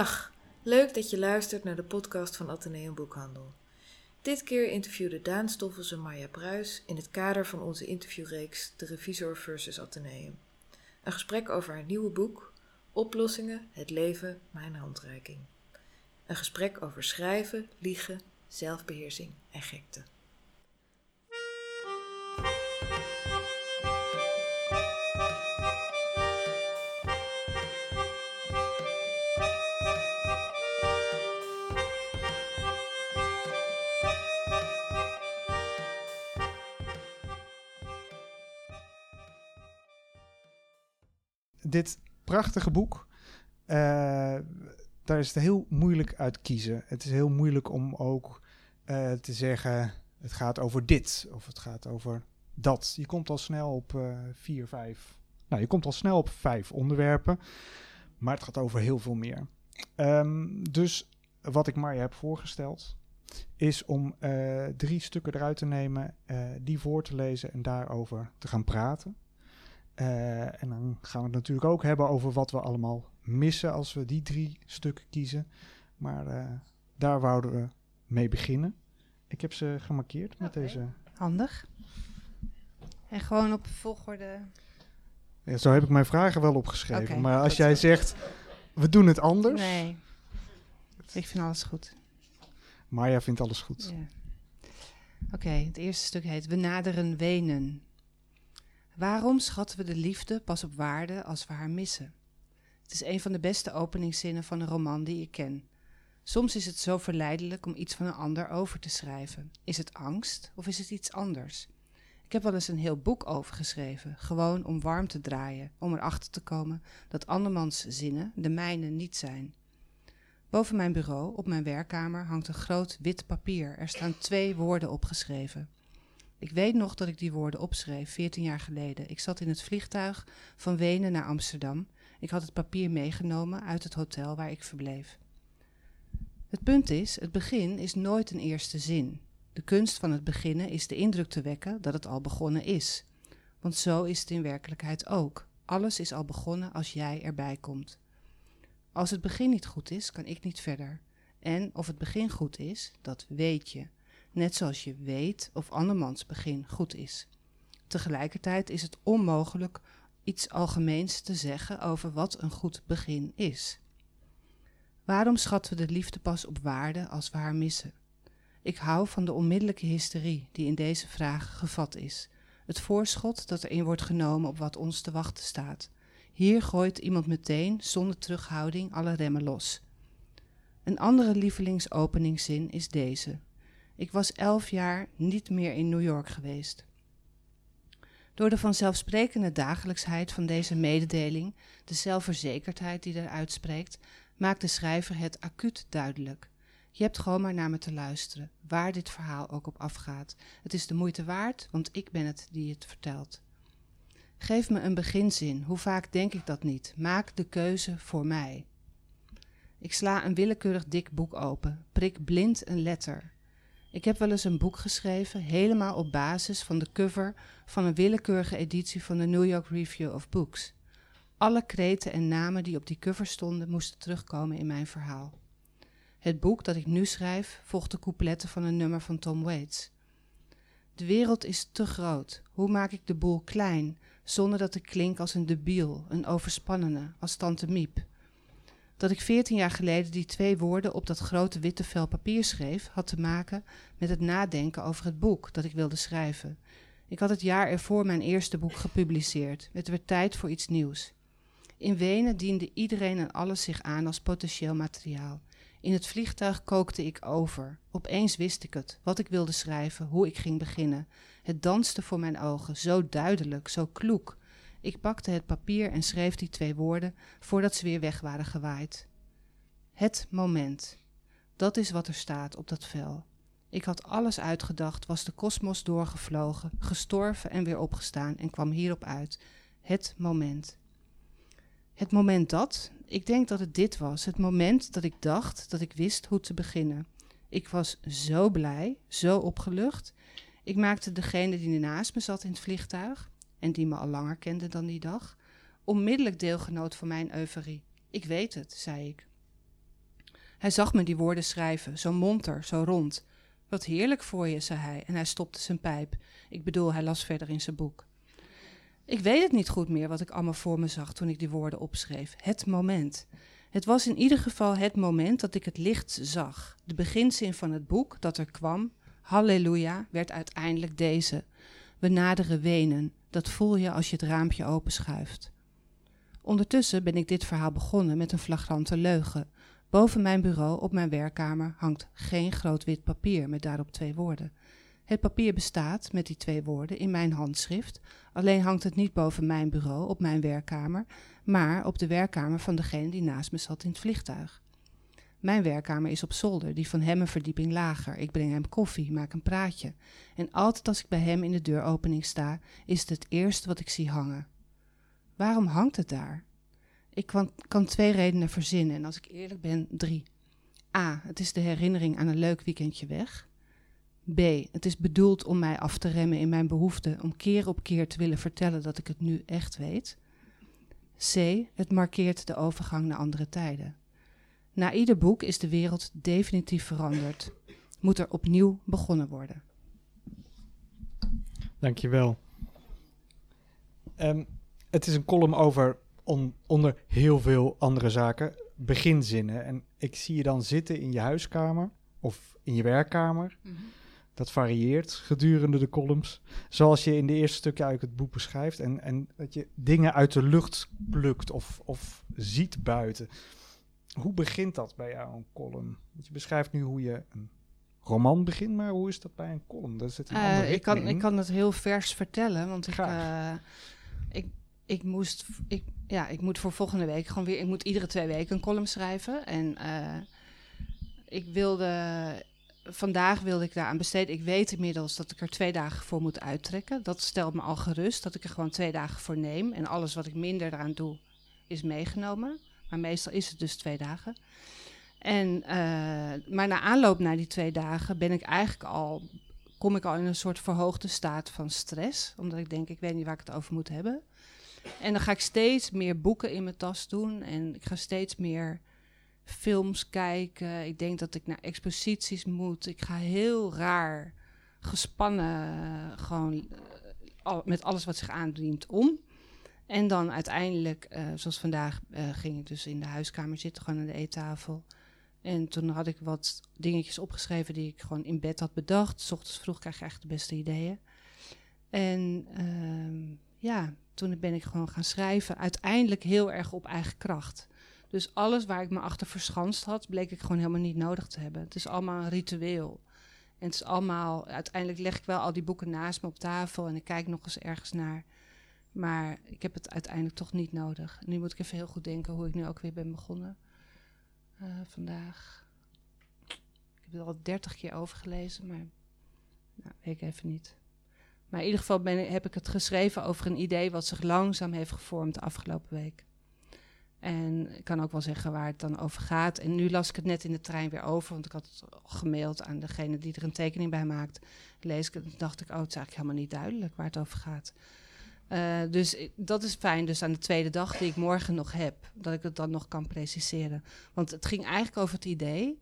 Dag, leuk dat je luistert naar de podcast van Atheneum Boekhandel. Dit keer interviewde Daan Stoffels Marja Pruis in het kader van onze interviewreeks De Revisor versus Atheneum. Een gesprek over haar nieuwe boek Oplossingen, het leven, mijn handreiking. Een gesprek over schrijven, liegen, zelfbeheersing en gekte. Prachtige boek, uh, daar is het heel moeilijk uit kiezen. Het is heel moeilijk om ook uh, te zeggen, het gaat over dit of het gaat over dat. Je komt al snel op uh, vier, vijf. Nou, je komt al snel op vijf onderwerpen, maar het gaat over heel veel meer. Um, dus wat ik Marja heb voorgesteld, is om drie stukken eruit te nemen, die voor te lezen en daarover te gaan praten. Uh, en dan gaan we het natuurlijk ook hebben over wat we allemaal missen als we die drie stukken kiezen. Maar uh, daar wouden we mee beginnen. Ik heb ze gemarkeerd met okay. deze. Handig. En gewoon op volgorde. Ja, zo heb ik mijn vragen wel opgeschreven. Okay, maar als jij zegt, we doen het anders. Nee. Ik vind alles goed. Marja vindt alles goed. Ja. Oké, okay, het eerste stuk heet We naderen Wenen. Waarom schatten we de liefde pas op waarde als we haar missen? Het is een van de beste openingszinnen van een roman die ik ken. Soms is het zo verleidelijk om iets van een ander over te schrijven. Is het angst of is het iets anders? Ik heb wel eens een heel boek over geschreven, gewoon om warm te draaien, om erachter te komen dat andermans zinnen de mijne niet zijn. Boven mijn bureau, op mijn werkkamer, hangt een groot wit papier. Er staan twee woorden opgeschreven. Ik weet nog dat ik die woorden opschreef, 14 jaar geleden. Ik zat in het vliegtuig van Wenen naar Amsterdam. Ik had het papier meegenomen uit het hotel waar ik verbleef. Het punt is, het begin is nooit een eerste zin. De kunst van het beginnen is de indruk te wekken dat het al begonnen is. Want zo is het in werkelijkheid ook. Alles is al begonnen als jij erbij komt. Als het begin niet goed is, kan ik niet verder. En of het begin goed is, dat weet je net zoals je weet of andermans begin goed is. Tegelijkertijd is het onmogelijk iets algemeens te zeggen over wat een goed begin is. Waarom schatten we de liefde pas op waarde als we haar missen? Ik hou van de onmiddellijke hysterie die in deze vraag gevat is. Het voorschot dat erin wordt genomen op wat ons te wachten staat. Hier gooit iemand meteen, zonder terughouding, alle remmen los. Een andere lievelingsopeningszin is deze. Ik was elf jaar niet meer in New York geweest. Door de vanzelfsprekende dagelijksheid van deze mededeling, de zelfverzekerdheid die eruit spreekt, maakt de schrijver het acuut duidelijk. Je hebt gewoon maar naar me te luisteren, waar dit verhaal ook op afgaat. Het is de moeite waard, want ik ben het die het vertelt. Geef me een beginzin, hoe vaak denk ik dat niet? Maak de keuze voor mij. Ik sla een willekeurig dik boek open, prik blind een letter. Ik heb wel eens een boek geschreven, helemaal op basis van de cover van een willekeurige editie van de New York Review of Books. Alle kreten en namen die op die cover stonden moesten terugkomen in mijn verhaal. Het boek dat ik nu schrijf volgt de coupletten van een nummer van Tom Waits. De wereld is te groot. Hoe maak ik de boel klein, zonder dat ik klink als een debiel, een overspannene, als tante Miep? Dat ik veertien jaar geleden die twee woorden op dat grote witte vel papier schreef, had te maken met het nadenken over het boek dat ik wilde schrijven. Ik had het jaar ervoor mijn eerste boek gepubliceerd. Het werd tijd voor iets nieuws. In Wenen diende iedereen en alles zich aan als potentieel materiaal. In het vliegtuig kookte ik over. Opeens wist ik het, wat ik wilde schrijven, hoe ik ging beginnen. Het danste voor mijn ogen, zo duidelijk, zo kloek. Ik pakte het papier en schreef die twee woorden voordat ze weer weg waren gewaaid. Het moment. Dat is wat er staat op dat vel. Ik had alles uitgedacht, was de kosmos doorgevlogen, gestorven en weer opgestaan en kwam hierop uit. Het moment. Het moment dat, ik denk dat het dit was, het moment dat ik dacht dat ik wist hoe te beginnen. Ik was zo blij, zo opgelucht. Ik maakte degene die naast me zat in het vliegtuig, en die me al langer kende dan die dag, onmiddellijk deelgenoot van mijn euforie. Ik weet het, zei ik. Hij zag me die woorden schrijven, zo monter, zo rond. Wat heerlijk voor je, zei hij, en hij stopte zijn pijp. Ik bedoel, hij las verder in zijn boek. Ik weet het niet goed meer wat ik allemaal voor me zag toen ik die woorden opschreef. Het moment. Het was in ieder geval het moment dat ik het licht zag. De beginzin van het boek dat er kwam, Halleluja, werd uiteindelijk deze. We naderen Wenen. Dat voel je als je het raampje openschuift. Ondertussen ben ik dit verhaal begonnen met een flagrante leugen. Boven mijn bureau op mijn werkkamer hangt geen groot wit papier met daarop twee woorden. Het papier bestaat met die twee woorden in mijn handschrift, alleen hangt het niet boven mijn bureau op mijn werkkamer, maar op de werkkamer van degene die naast me zat in het vliegtuig. Mijn werkkamer is op zolder, die van hem een verdieping lager. Ik breng hem koffie, maak een praatje. En altijd als ik bij hem in de deuropening sta, is het het eerste wat ik zie hangen. Waarom hangt het daar? Ik kan, kan twee redenen verzinnen en als ik eerlijk ben, drie. A. Het is de herinnering aan een leuk weekendje weg. B. Het is bedoeld om mij af te remmen in mijn behoefte om keer op keer te willen vertellen dat ik het nu echt weet. C. Het markeert de overgang naar andere tijden. Na ieder boek is de wereld definitief veranderd. Moet er opnieuw begonnen worden. Dankjewel. Um, het is een column over on, onder heel veel andere zaken. Beginzinnen. En ik zie je dan zitten in je huiskamer of in je werkkamer. Mm -hmm. Dat varieert gedurende de columns. Zoals je in de eerste stukken uit het boek beschrijft. En, en dat je dingen uit de lucht plukt of, of ziet buiten. Hoe begint dat bij jou, een column? Want je beschrijft nu hoe je een roman begint, maar hoe is dat bij een column? Daar zit een uh, andere ik, kan, ik kan het heel vers vertellen, want ik, uh, ik, ik moest, ik, ja, ik moet voor volgende week gewoon weer, ik moet iedere twee weken een column schrijven. En uh, ik wilde, vandaag wilde ik daaraan besteden. Ik weet inmiddels dat ik er twee dagen voor moet uittrekken. Dat stelt me al gerust, dat ik er gewoon twee dagen voor neem. En alles wat ik minder eraan doe, is meegenomen. Maar meestal is het dus twee dagen. En, uh, maar na aanloop naar die twee dagen ben ik eigenlijk al, kom ik al in een soort verhoogde staat van stress. Omdat ik denk, ik weet niet waar ik het over moet hebben. En dan ga ik steeds meer boeken in mijn tas doen. En ik ga steeds meer films kijken. Ik denk dat ik naar exposities moet. Ik ga heel raar gespannen, gewoon uh, met alles wat zich aandient om. En dan uiteindelijk, uh, zoals vandaag, uh, ging ik dus in de huiskamer zitten, gewoon aan de eettafel. En toen had ik wat dingetjes opgeschreven die ik gewoon in bed had bedacht. S ochtends vroeg krijg je echt de beste ideeën. En uh, ja, toen ben ik gewoon gaan schrijven. Uiteindelijk heel erg op eigen kracht. Dus alles waar ik me achter verschanst had, bleek ik gewoon helemaal niet nodig te hebben. Het is allemaal een ritueel. En het is allemaal, uiteindelijk leg ik wel al die boeken naast me op tafel en ik kijk nog eens ergens naar. Maar ik heb het uiteindelijk toch niet nodig. Nu moet ik even heel goed denken hoe ik nu ook weer ben begonnen. Uh, vandaag. Ik heb het al dertig keer overgelezen, maar nou, weet ik even niet. Maar in ieder geval ben, heb ik het geschreven over een idee wat zich langzaam heeft gevormd de afgelopen week. En ik kan ook wel zeggen waar het dan over gaat. En nu las ik het net in de trein weer over, want ik had het gemaild aan degene die er een tekening bij maakt. Lees ik het dacht ik, oh, het is eigenlijk helemaal niet duidelijk waar het over gaat. Uh, dus dat is fijn, dus aan de tweede dag die ik morgen nog heb, dat ik het dan nog kan preciseren. Want het ging eigenlijk over het idee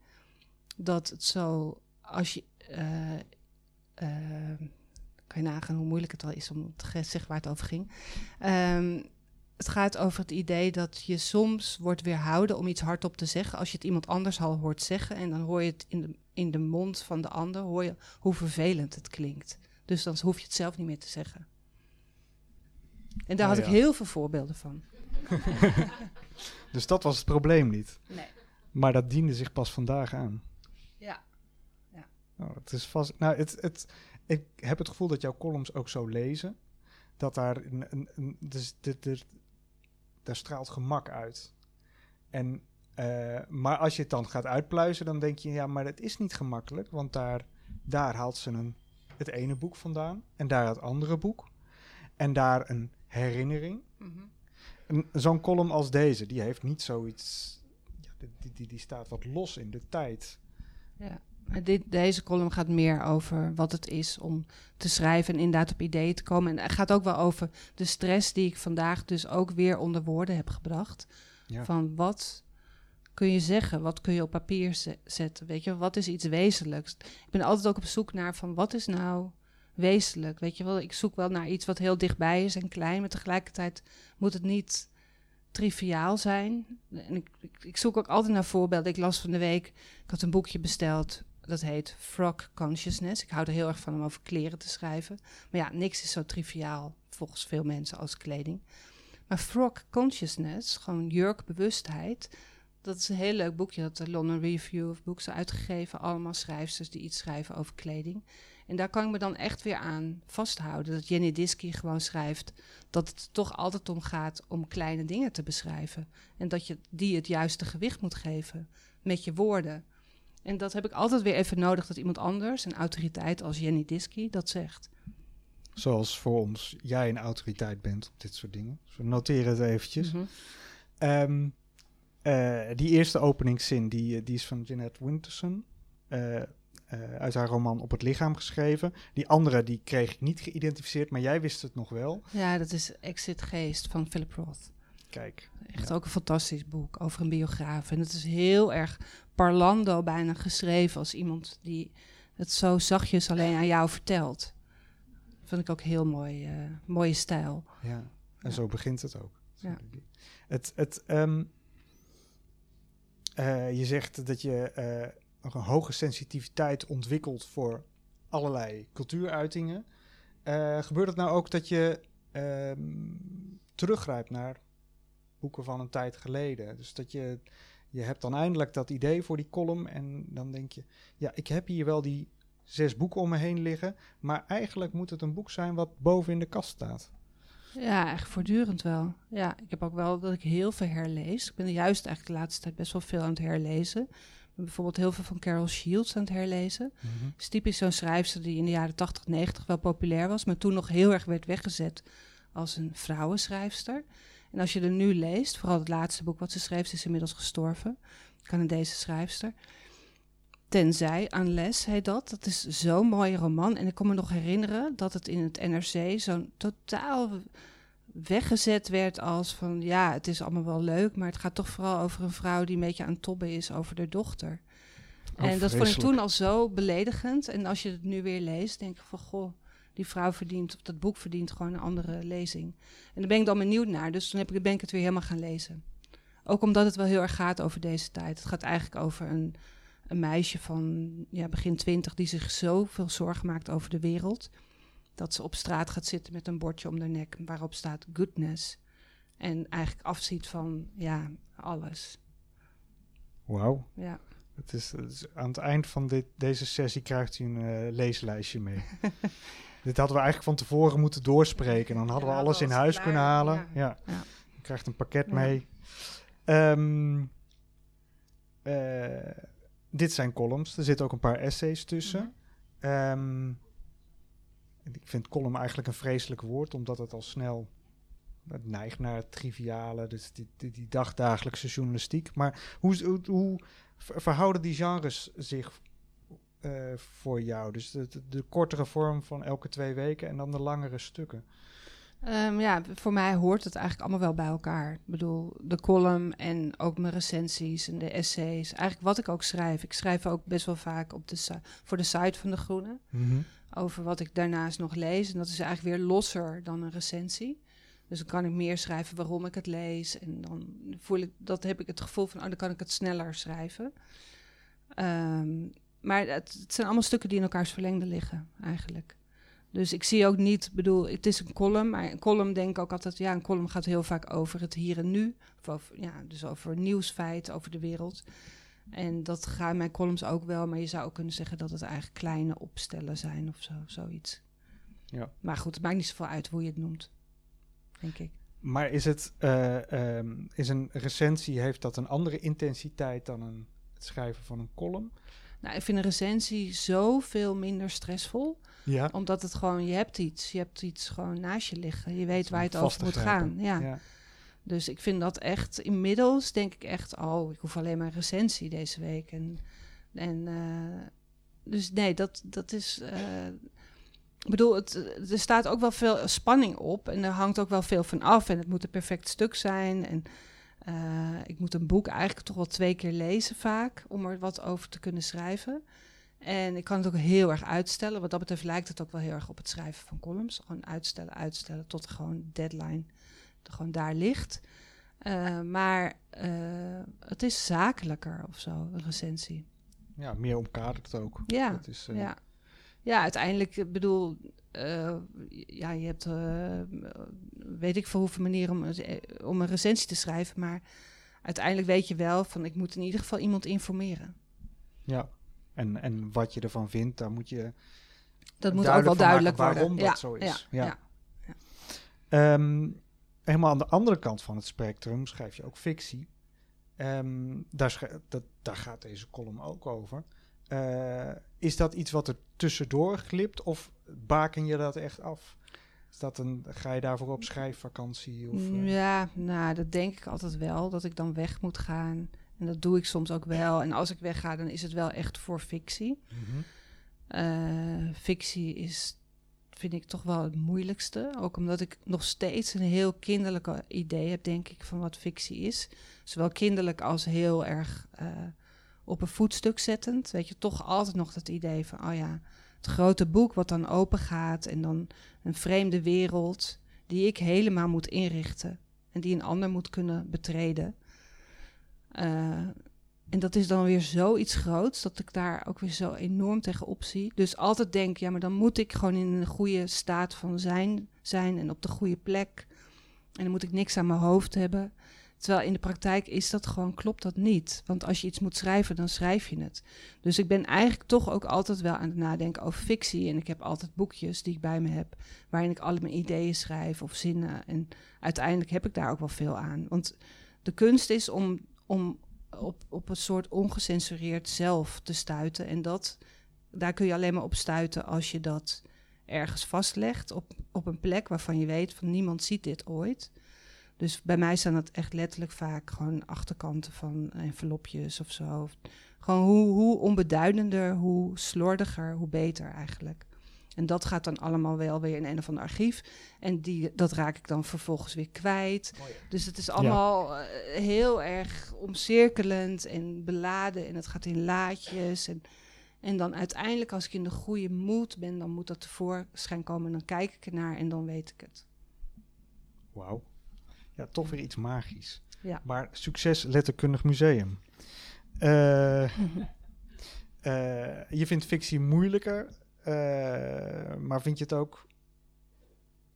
dat het zo, als je, uh, kan je nagaan hoe moeilijk het al is om te zeggen waar het over ging. Um, het gaat over het idee dat je soms wordt weerhouden om iets hardop te zeggen. Als je het iemand anders al hoort zeggen en dan hoor je het in de, in de mond van de ander, hoor je hoe vervelend het klinkt. Dus dan hoef je het zelf niet meer te zeggen. En daar had ik heel veel voorbeelden van. dus dat was het probleem niet. Nee. Maar dat diende zich pas vandaag aan. Ja. ja. Oh, het is vast. Nou, het, het, ik heb het gevoel dat jouw columns ook zo lezen. Dat daar een. een, een dus de, daar straalt gemak uit. En, uh, maar als je het dan gaat uitpluizen, dan denk je, ja, maar het is niet gemakkelijk. Want daar, daar haalt ze een, het ene boek vandaan. En daar het andere boek. En daar een herinnering. Mm -hmm. Zo'n column als deze, die heeft niet zoiets. Ja, die, die, die staat wat los in de tijd. Ja. Dit, deze column gaat meer over wat het is om te schrijven en inderdaad op ideeën te komen. En het gaat ook wel over de stress die ik vandaag dus ook weer onder woorden heb gebracht. Ja. Van wat kun je zeggen? Wat kun je op papier ze- zetten? Weet je, wat is iets wezenlijks? Ik ben altijd ook op zoek naar van wat is nou wezenlijk? Weet je wel, ik zoek wel naar iets wat heel dichtbij is en klein, maar tegelijkertijd moet het niet triviaal zijn. En ik, ik, zoek ook altijd naar voorbeelden. Ik las van de week, ik had een boekje besteld, dat heet Frog Consciousness. Ik hou er heel erg van om over kleren te schrijven. Maar ja, niks is zo triviaal volgens veel mensen als kleding. Maar Frog Consciousness, gewoon jurkbewustheid, dat is een heel leuk boekje dat de London Review of Books uitgegeven. Allemaal schrijfsters die iets schrijven over kleding. En daar kan ik me dan echt weer aan vasthouden. Dat Jenny Disky gewoon schrijft dat het toch altijd om gaat om kleine dingen te beschrijven. En dat je die het juiste gewicht moet geven met je woorden. En dat heb ik altijd weer even nodig dat iemand anders, een autoriteit als Jenny Disky, dat zegt. Zoals voor ons jij een autoriteit bent op dit soort dingen. Dus we noteren het eventjes. Mhm. Ehm, eh, die eerste openingszin, die, eh, die is van Jeanette Winterson. eh, eh, uit haar roman Op het lichaam geschreven. Die andere, die kreeg ik niet geïdentificeerd, maar jij wist het nog wel. Ja, dat is Exit Geest van Philip Roth. Kijk, Echt Ja. ook een fantastisch boek over een biograaf. En het is heel erg parlando bijna geschreven als iemand die het zo zachtjes alleen aan jou vertelt. Vind ik ook heel mooi, eh, mooie stijl. ja. En Ja. zo begint het ook. Ja. Het, het, ehm, eh, je zegt dat je een hoge sensitiviteit ontwikkelt voor allerlei cultuuruitingen. Eh, gebeurt het nou ook dat je ehm, teruggrijpt naar boeken van een tijd geleden? Dus dat je, je hebt dan eindelijk dat idee voor die column en dan denk je, ja, ik heb hier wel die zes boeken om me heen liggen, maar eigenlijk moet het een boek zijn wat boven in de kast staat. Ja, echt voortdurend wel. Ja, ik heb ook wel dat ik heel veel herlees. Ik ben juist eigenlijk de laatste tijd best wel veel aan het herlezen. Bijvoorbeeld heel veel van Carol Shields aan het herlezen. Het is typisch zo'n schrijfster die in de jaren 80, 90 wel populair was, maar toen nog heel erg werd weggezet als een vrouwenschrijfster. En als je er nu leest, vooral het laatste boek wat ze schreef, ze is inmiddels gestorven, Canadese schrijfster. Tenzij, Unless heet dat. Dat is zo'n mooie roman. En ik kan me nog herinneren dat het in het NRC zo'n totaal weggezet werd als van... ja, het is allemaal wel leuk, maar het gaat toch vooral over een vrouw... die een beetje aan het tobben is over haar dochter. Oh, en dat vond ik toen al zo beledigend. En als je het nu weer leest, denk ik van... goh, die vrouw verdient, of dat boek verdient gewoon een andere lezing. En daar ben ik dan benieuwd naar. Dus toen heb ik, ben ik het weer helemaal gaan lezen. Ook omdat het wel heel erg gaat over deze tijd. Het gaat eigenlijk over een, een meisje van ja, begin twintig... die zich zoveel zorgen maakt over de wereld... dat ze op straat gaat zitten met een bordje om haar nek... waarop staat goodness. En eigenlijk afziet van, ja, alles. Wauw. Ja. Het is, het is aan het eind van dit, deze sessie krijgt u een eh, leeslijstje mee. dit hadden we eigenlijk van tevoren moeten doorspreken. Dan hadden we alles in huis klaar. kunnen halen. Ja. Ja. Ja. Je krijgt een pakket Ja. mee. Ehm, eh, dit zijn columns. Er zitten ook een paar essays tussen. Ehm, ik vind column eigenlijk een vreselijk woord, omdat het al snel neigt naar het triviale, dus die, die, die dagdagelijkse journalistiek. Maar hoe, hoe, hoe ver- verhouden die genres zich eh, voor jou? Dus de, de, de kortere vorm van elke twee weken en dan de langere stukken. Ehm, ja, voor mij hoort het eigenlijk allemaal wel bij elkaar. Ik bedoel, de column en ook mijn recensies en de essays. Eigenlijk wat ik ook schrijf. Ik schrijf ook best wel vaak op de voor de site van De Groene. Over wat ik daarnaast nog lees. En dat is eigenlijk weer losser dan een recensie. Dus dan kan ik meer schrijven waarom ik het lees. En dan voel ik, dat heb ik het gevoel van, oh, dan kan ik het sneller schrijven. Ehm, maar het, het zijn allemaal stukken die in elkaars verlengde liggen, eigenlijk. Dus ik zie ook niet, bedoel, het is een column, maar een column denk ik ook altijd, ja, een column gaat heel vaak over het hier en nu. Of over, ja, dus over nieuwsfeiten, over de wereld. En dat gaan mijn columns ook wel, maar je zou ook kunnen zeggen dat het eigenlijk kleine opstellen zijn of zo, zoiets. Ja. Maar goed, het maakt niet zoveel uit hoe je het noemt, denk ik. Maar is het eh, ehm, is een recensie, heeft dat een andere intensiteit dan een, het schrijven van een column? Nou, ik vind een recensie zoveel minder stressvol. Ja. Omdat het gewoon, je hebt iets. Je hebt iets gewoon naast je liggen. Je weet waar het over moet gaan. Ja. ja. Dus ik vind dat echt, inmiddels denk ik echt, oh, ik hoef alleen maar een recensie deze week. En, en eh, dus nee, dat, dat is. eh, ik bedoel, het, er staat ook wel veel spanning op en er hangt ook wel veel van af. En het moet een perfect stuk zijn. En Eh, ik moet een boek eigenlijk toch wel twee keer lezen vaak om er wat over te kunnen schrijven. En ik kan het ook heel erg uitstellen. Wat dat betreft lijkt het ook wel heel erg op het schrijven van columns. Gewoon uitstellen, uitstellen tot er gewoon deadline er gewoon daar ligt. Uh, maar uh, het is zakelijker of zo, een recensie. Ja, meer omkaderd ook. Ja, dat is, uh... ja. ja uiteindelijk, bedoel, ja, je hebt, weet ik voor hoeveel manieren om, om een recensie te schrijven, maar uiteindelijk weet je wel van, ik moet in ieder geval iemand informeren. Ja, en, en wat je ervan vindt, daar moet je. Dat moet ook wel duidelijk worden. Waarom dat zo is. Ja, ja. ja. Um, helemaal aan de andere kant van het spectrum schrijf je ook fictie. Um, daar, dat, daar gaat deze column ook over. Uh, is dat iets wat er tussendoor glipt of baken je dat echt af? Is dat een, ga je daarvoor op schrijfvakantie? Of, uh? Ja, nou, dat denk ik altijd wel, dat ik dan weg moet gaan. En dat doe ik soms ook wel. En als ik wegga, dan is het wel echt voor fictie. Mm -hmm. uh, fictie is vind ik toch wel het moeilijkste. Ook omdat ik nog steeds een heel kinderlijke idee heb, denk ik, van wat fictie is. Zowel kinderlijk als heel erg uh, op een voetstuk zettend. Weet je, toch altijd nog dat idee van, oh ja, het grote boek wat dan open gaat en dan een vreemde wereld die ik helemaal moet inrichten en die een ander moet kunnen betreden. Uh, en dat is dan weer zoiets groots dat ik daar ook weer zo enorm tegenop zie. Dus altijd denk, ja, maar dan moet ik gewoon in een goede staat van zijn, zijn en op de goede plek. En dan moet ik niks aan mijn hoofd hebben. Terwijl in de praktijk is dat gewoon, klopt dat niet. Want als je iets moet schrijven, dan schrijf je het. Dus ik ben eigenlijk toch ook altijd wel aan het nadenken over fictie. En ik heb altijd boekjes die ik bij me heb, waarin ik alle mijn ideeën schrijf of zinnen. En uiteindelijk heb ik daar ook wel veel aan. Want de kunst is om, om op, op een soort ongecensureerd zelf te stuiten. En dat, daar kun je alleen maar op stuiten als je dat ergens vastlegt op, op een plek waarvan je weet van niemand ziet dit ooit. Dus bij mij staan dat echt letterlijk vaak gewoon achterkanten van envelopjes of zo. Gewoon hoe, hoe onbeduidender, hoe slordiger, hoe beter eigenlijk. En dat gaat dan allemaal wel weer in een of ander archief. En die, dat raak ik dan vervolgens weer kwijt. Dus het is allemaal ja. uh, heel erg omcirkelend en beladen. En het gaat in laadjes. En, en dan uiteindelijk, als ik in de goede moed ben, dan moet dat tevoorschijn komen. En dan kijk ik ernaar en dan weet ik het. Wauw. Ja, toch weer iets magisch. Ja. Maar succes letterkundig museum. Uh, uh, je vindt fictie moeilijker maar vind je het ook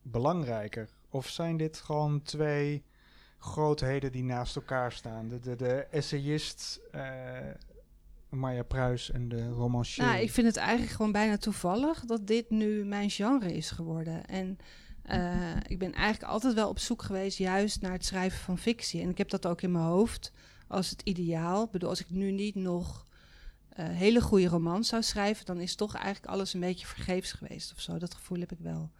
belangrijker? Of zijn dit gewoon twee grootheden die naast elkaar staan? De, de, de essayist uh, Maya Pruis en de romancier. Nou, ik vind het eigenlijk gewoon bijna toevallig dat dit nu mijn genre is geworden. En uh, ik ben eigenlijk altijd wel op zoek geweest juist naar het schrijven van fictie. En ik heb dat ook in mijn hoofd als het ideaal. Ik bedoel, als ik nu niet nog hele goede romans zou schrijven, dan is toch eigenlijk alles een beetje vergeefs geweest of zo. Dat gevoel heb ik wel.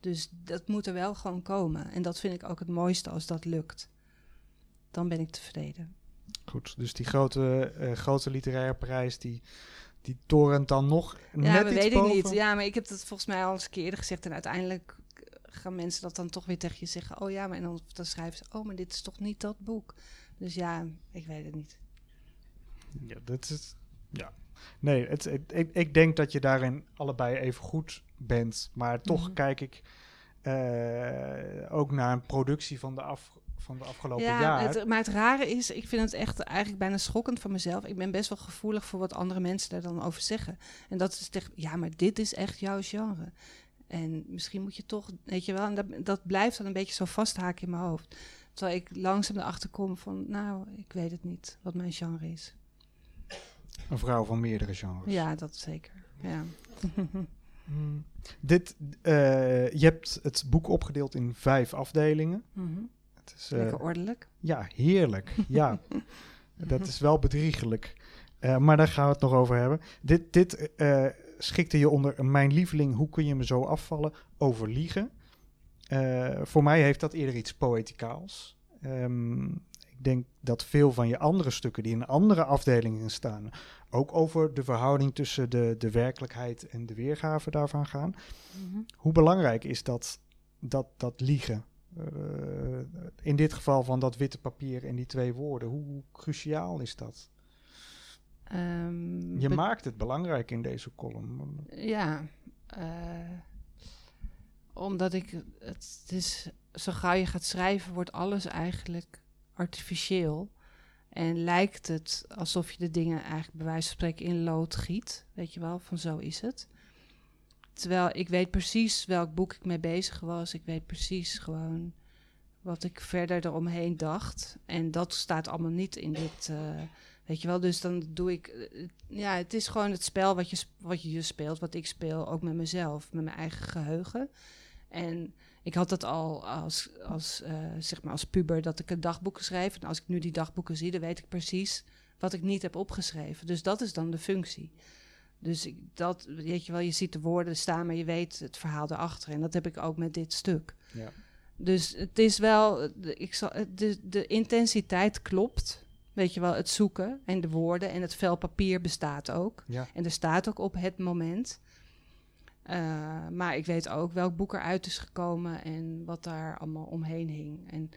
Dus dat moet er wel gewoon komen. En dat vind ik ook het mooiste als dat lukt. Dan ben ik tevreden. Goed, dus die grote, uh, grote literaire prijs, die, die torent dan nog ja, net dat iets weet boven? ik niet. Ja, maar ik heb dat volgens mij al eens een keer eerder gezegd. En uiteindelijk gaan mensen dat dan toch weer tegen je zeggen. Oh ja, maar en dan, dan schrijven ze... Oh, maar dit is toch niet dat boek? Dus ja, ik weet het niet. Ja, dat is, ja. Nee, het, het, ik, ik denk dat je daarin allebei even goed bent. Maar toch Mhm. kijk ik eh, ook naar een productie van de, af, van de afgelopen ja, jaar. Het, maar het rare is, ik vind het echt eigenlijk bijna schokkend van mezelf. Ik ben best wel gevoelig voor wat andere mensen daar dan over zeggen. En dat is echt, ja, maar dit is echt jouw genre. En misschien moet je toch, weet je wel, en dat, dat blijft dan een beetje zo vasthaken in mijn hoofd. Terwijl ik langzaam erachter kom van, nou, ik weet het niet wat mijn genre is. Een vrouw van meerdere genres. Ja, dat zeker. Ja. Mm. Dit, eh, je hebt het boek opgedeeld in vijf afdelingen. Mhm. Het is, eh, Lekker ordelijk. ja, heerlijk. ja, dat is wel bedriegelijk. Eh, maar daar gaan we het nog over hebben. Dit, dit eh, schikte je onder mijn lieveling, hoe kun je me zo afvallen, over liegen. Eh, voor mij heeft dat eerder iets poëticaals. Ehm, ik denk dat veel van je andere stukken die in andere afdelingen staan, ook over de verhouding tussen de, de werkelijkheid en de weergave daarvan gaan. Mhm. Hoe belangrijk is dat, dat, dat liegen Eh, in dit geval van dat witte papier en die twee woorden. Hoe cruciaal is dat? Ehm, Je maakt het belangrijk in deze column. Ja, eh, omdat ik het, het is zo gauw je gaat schrijven, wordt alles eigenlijk artificieel. En lijkt het alsof je de dingen eigenlijk bij wijze van spreken in lood giet. Weet je wel, van zo is het. Terwijl ik weet precies welk boek ik mee bezig was. Ik weet precies gewoon wat ik verder eromheen dacht. En dat staat allemaal niet in dit. eh, weet je wel, dus dan doe ik. eh, ja, het is gewoon het spel wat je, wat je speelt, wat ik speel, ook met mezelf, met mijn eigen geheugen. En ik had dat al als, als, eh, zeg maar als puber, dat ik een dagboeken schreef. En als ik nu die dagboeken zie, dan weet ik precies wat ik niet heb opgeschreven. Dus dat is dan de functie. Dus ik, dat, weet je wel, je ziet de woorden staan, maar je weet het verhaal erachter. En dat heb ik ook met dit stuk. Ja. Dus het is wel, ik zal, de, de intensiteit klopt. Weet je wel, het zoeken en de woorden en het vel papier bestaat ook. Ja. En er staat ook op het moment. Eh, maar ik weet ook welk boek eruit is gekomen en wat daar allemaal omheen hing. En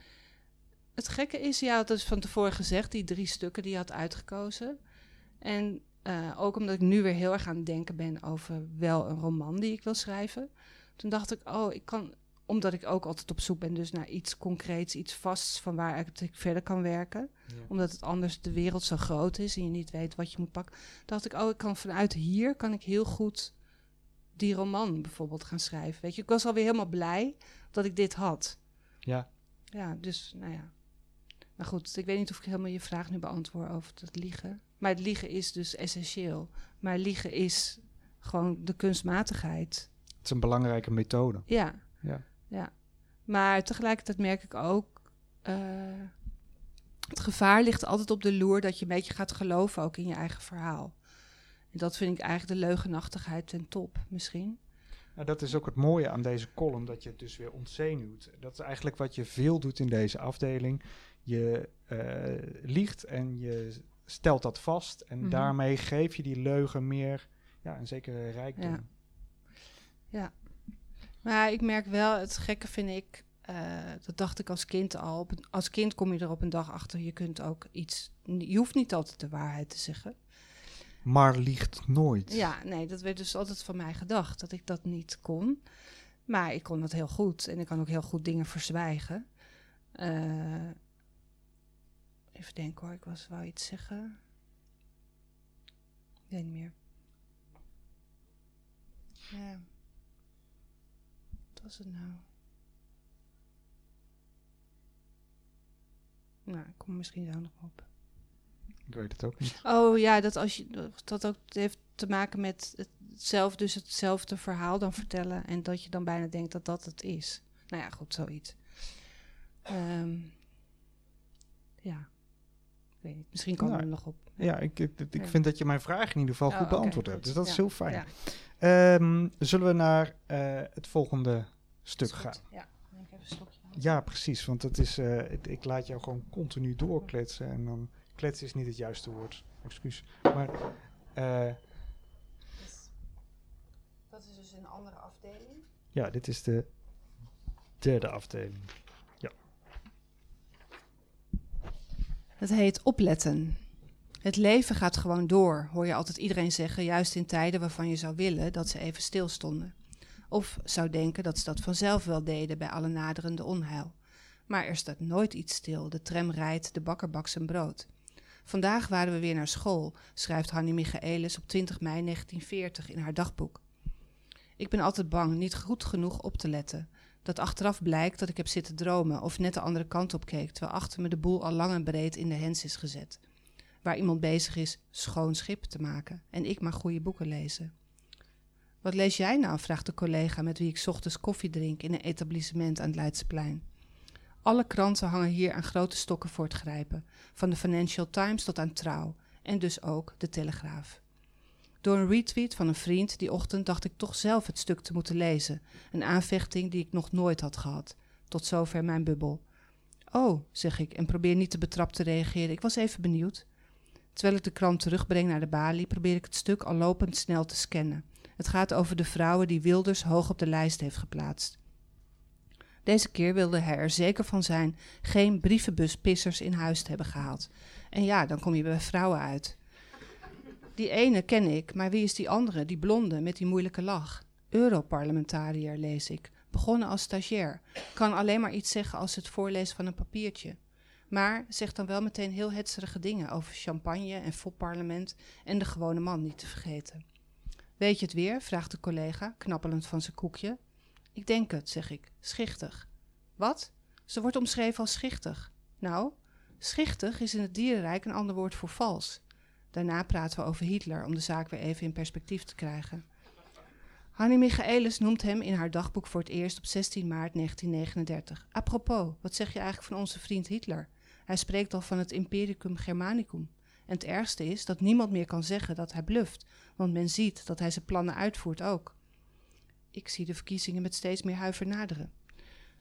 het gekke is, ja, dat is van tevoren gezegd, die drie stukken die je had uitgekozen. En eh, ook omdat ik nu weer heel erg aan het denken ben over wel een roman die ik wil schrijven. Toen dacht ik, oh, ik kan, omdat ik ook altijd op zoek ben dus naar iets concreets, iets vasts van waaruit ik verder kan werken omdat het anders de wereld zo groot is en je niet weet wat je moet pakken. Dacht ik, oh, ik kan vanuit hier kan ik heel goed die roman bijvoorbeeld gaan schrijven. Weet je, ik was alweer helemaal blij dat ik dit had. Ja. Ja, dus nou ja. Maar goed, ik weet niet of ik helemaal je vraag nu beantwoord over het liegen. Maar het liegen is dus essentieel. Maar liegen is gewoon de kunstmatigheid. Het is een belangrijke methode. Ja. Ja. ja. Maar tegelijkertijd merk ik ook. eh, het gevaar ligt altijd op de loer dat je een beetje gaat geloven ook in je eigen verhaal. En dat vind ik eigenlijk de leugenachtigheid ten top, misschien. Nou, dat is ook het mooie aan deze column, dat je het dus weer ontzenuwt. Dat is eigenlijk wat je veel doet in deze afdeling. Je eh, liegt en je stelt dat vast. En Mhm. daarmee geef je die leugen meer ja, een zekere rijkdom. Ja. Maar ik merk wel, het gekke vind ik, eh, dat dacht ik als kind al. Als kind kom je er op een dag achter, je kunt ook iets. Je hoeft niet altijd de waarheid te zeggen. Maar liegt nooit. Ja, nee, dat werd dus altijd van mij gedacht, dat ik dat niet kon. Maar ik kon dat heel goed en ik kan ook heel goed dingen verzwijgen. Eh, even denken hoor, ik was, wou iets zeggen. Ik weet niet meer. Ja. Wat was het nou? Nou, ik kom misschien zo nog op. Ik weet het ook niet. Oh ja, dat als je dat ook heeft te maken met hetzelfde, dus hetzelfde verhaal dan vertellen en dat je dan bijna denkt dat dat het is. Nou ja, goed, zoiets. Ehm, ja, ik weet niet. Misschien komen we Nou, er nog op. Ja, ik, ik, ik Ja. vind dat je mijn vraag in ieder geval Oh, goed beantwoord hebt. Dus dat is heel fijn. Ehm, zullen we naar eh, het volgende stuk gaan? Ja, dan neem ik even een slokje. Ja, precies. Want het is, eh, het- ik laat jou gewoon continu doorkletsen. En dan kletsen is niet het juiste woord. Excuus. Maar eh, Dat is dus een andere afdeling. ja, dit is de derde afdeling. Het heet opletten. Het leven gaat gewoon door, hoor je altijd iedereen zeggen, juist in tijden waarvan je zou willen dat ze even stilstonden. Of zou denken dat ze dat vanzelf wel deden bij alle naderende onheil. Maar er staat nooit iets stil, de tram rijdt, de bakker bakt zijn brood. Vandaag waren we weer naar school, schrijft Hanni Michaelis op 20 mei 1940 in haar dagboek. Ik ben altijd bang niet goed genoeg op te letten. Dat achteraf blijkt dat ik heb zitten dromen of net de andere kant op keek, terwijl achter me de boel al lang en breed in de hens is gezet. Waar iemand bezig is schoon schip te maken en ik maar goede boeken lezen. Wat lees jij nou? vraagt de collega met wie ik ochtends koffie drink in een etablissement aan het Leidseplein. Alle kranten hangen hier aan grote stokken voor het grijpen, van de Financial Times tot aan Trouw en dus ook de Telegraaf. Door een retweet van een vriend die ochtend dacht ik toch zelf het stuk te moeten lezen, een aanvechting die ik nog nooit had gehad. Tot zover mijn bubbel. Oh, zeg ik en probeer niet te betrapt te reageren. Ik was even benieuwd. Terwijl ik de krant terugbreng naar de balie, probeer ik het stuk al lopend snel te scannen. Het gaat over de vrouwen die Wilders hoog op de lijst heeft geplaatst. Deze keer wilde hij er zeker van zijn geen brievenbuspissers in huis te hebben gehaald. En ja, dan kom je bij vrouwen uit. Die ene ken ik, maar wie is die andere, die blonde met die moeilijke lach? Europarlementariër, lees ik. Begonnen als stagiair. Kan alleen maar iets zeggen als het voorlezen van een papiertje. Maar zegt dan wel meteen heel hetserige dingen over champagne en fopparlement en de gewone man niet te vergeten. Weet je het weer? vraagt de collega, knappelend van zijn koekje. Ik denk het, zeg ik. Schichtig. Wat? Ze wordt omschreven als schichtig. Nou, schichtig is in het dierenrijk een ander woord voor vals. Daarna praten we over Hitler om de zaak weer even in perspectief te krijgen. Hanni Michaelis noemt hem in haar dagboek voor het eerst op 16 maart 1939. Apropos, wat zeg je eigenlijk van onze vriend Hitler? Hij spreekt al van het Impericum Germanicum. En het ergste is dat niemand meer kan zeggen dat hij bluft, want men ziet dat hij zijn plannen uitvoert ook. Ik zie de verkiezingen met steeds meer huiver naderen.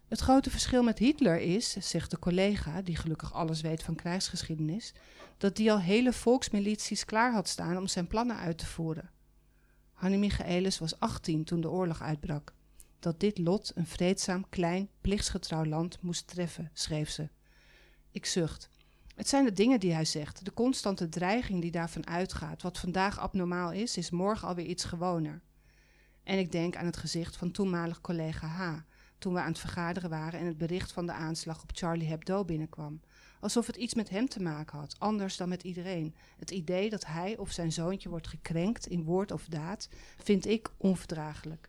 Het grote verschil met Hitler is, zegt de collega, die gelukkig alles weet van krijgsgeschiedenis, dat die al hele volksmilities klaar had staan om zijn plannen uit te voeren. Hanni Michaelis was 18 toen de oorlog uitbrak. Dat dit lot een vreedzaam, klein, plichtsgetrouw land moest treffen, schreef ze. Ik zucht. Het zijn de dingen die hij zegt, de constante dreiging die daarvan uitgaat. Wat vandaag abnormaal is, is morgen alweer iets gewoner. En ik denk aan het gezicht van toenmalig collega H. toen we aan het vergaderen waren en het bericht van de aanslag op Charlie Hebdo binnenkwam. Alsof het iets met hem te maken had, anders dan met iedereen. Het idee dat hij of zijn zoontje wordt gekrenkt in woord of daad, vind ik onverdraaglijk.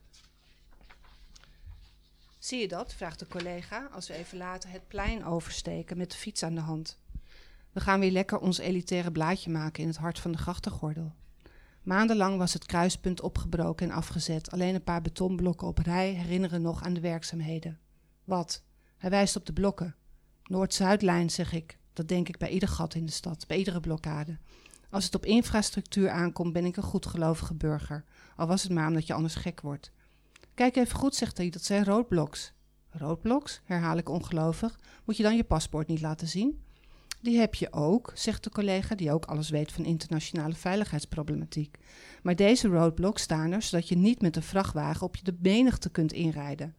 Zie je dat? vraagt de collega als we even later het plein oversteken met de fiets aan de hand. We gaan weer lekker ons elitaire blaadje maken in het hart van de grachtengordel. Maandenlang was het kruispunt opgebroken en afgezet. Alleen een paar betonblokken op rij herinneren nog aan de werkzaamheden. Wat? Hij wijst op de blokken. Noord-Zuidlijn, zeg ik. Dat denk ik bij ieder gat in de stad, bij iedere blokkade. Als het op infrastructuur aankomt, ben ik een goedgelovige burger. Al was het maar omdat je anders gek wordt. Kijk even goed, zegt hij, dat zijn roodbloks. Roodbloks, herhaal ik ongelovig. Moet je dan je paspoort niet laten zien? Die heb je ook, zegt de collega, die ook alles weet van internationale veiligheidsproblematiek. Maar deze roadblocks staan er zodat je niet met een vrachtwagen op je de menigte kunt inrijden.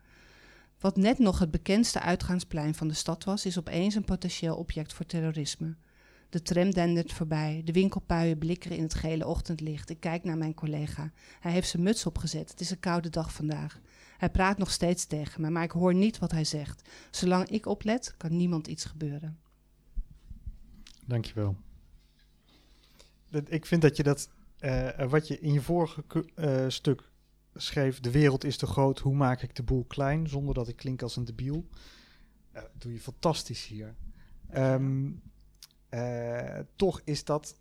Wat net nog het bekendste uitgaansplein van de stad was, is opeens een potentieel object voor terrorisme. De tram dendert voorbij, de winkelpuien blikkeren in het gele ochtendlicht. Ik kijk naar mijn collega. Hij heeft zijn muts opgezet. Het is een koude dag vandaag. Hij praat nog steeds tegen me, maar ik hoor niet wat hij zegt. Zolang ik oplet, kan niemand iets gebeuren. Dankjewel. Dat, ik vind dat je dat, uh, wat je in je vorige uh, stuk schreef, de wereld is te groot, hoe maak ik de boel klein, zonder dat ik klink als een debiel. Doe je fantastisch hier. Um, toch is dat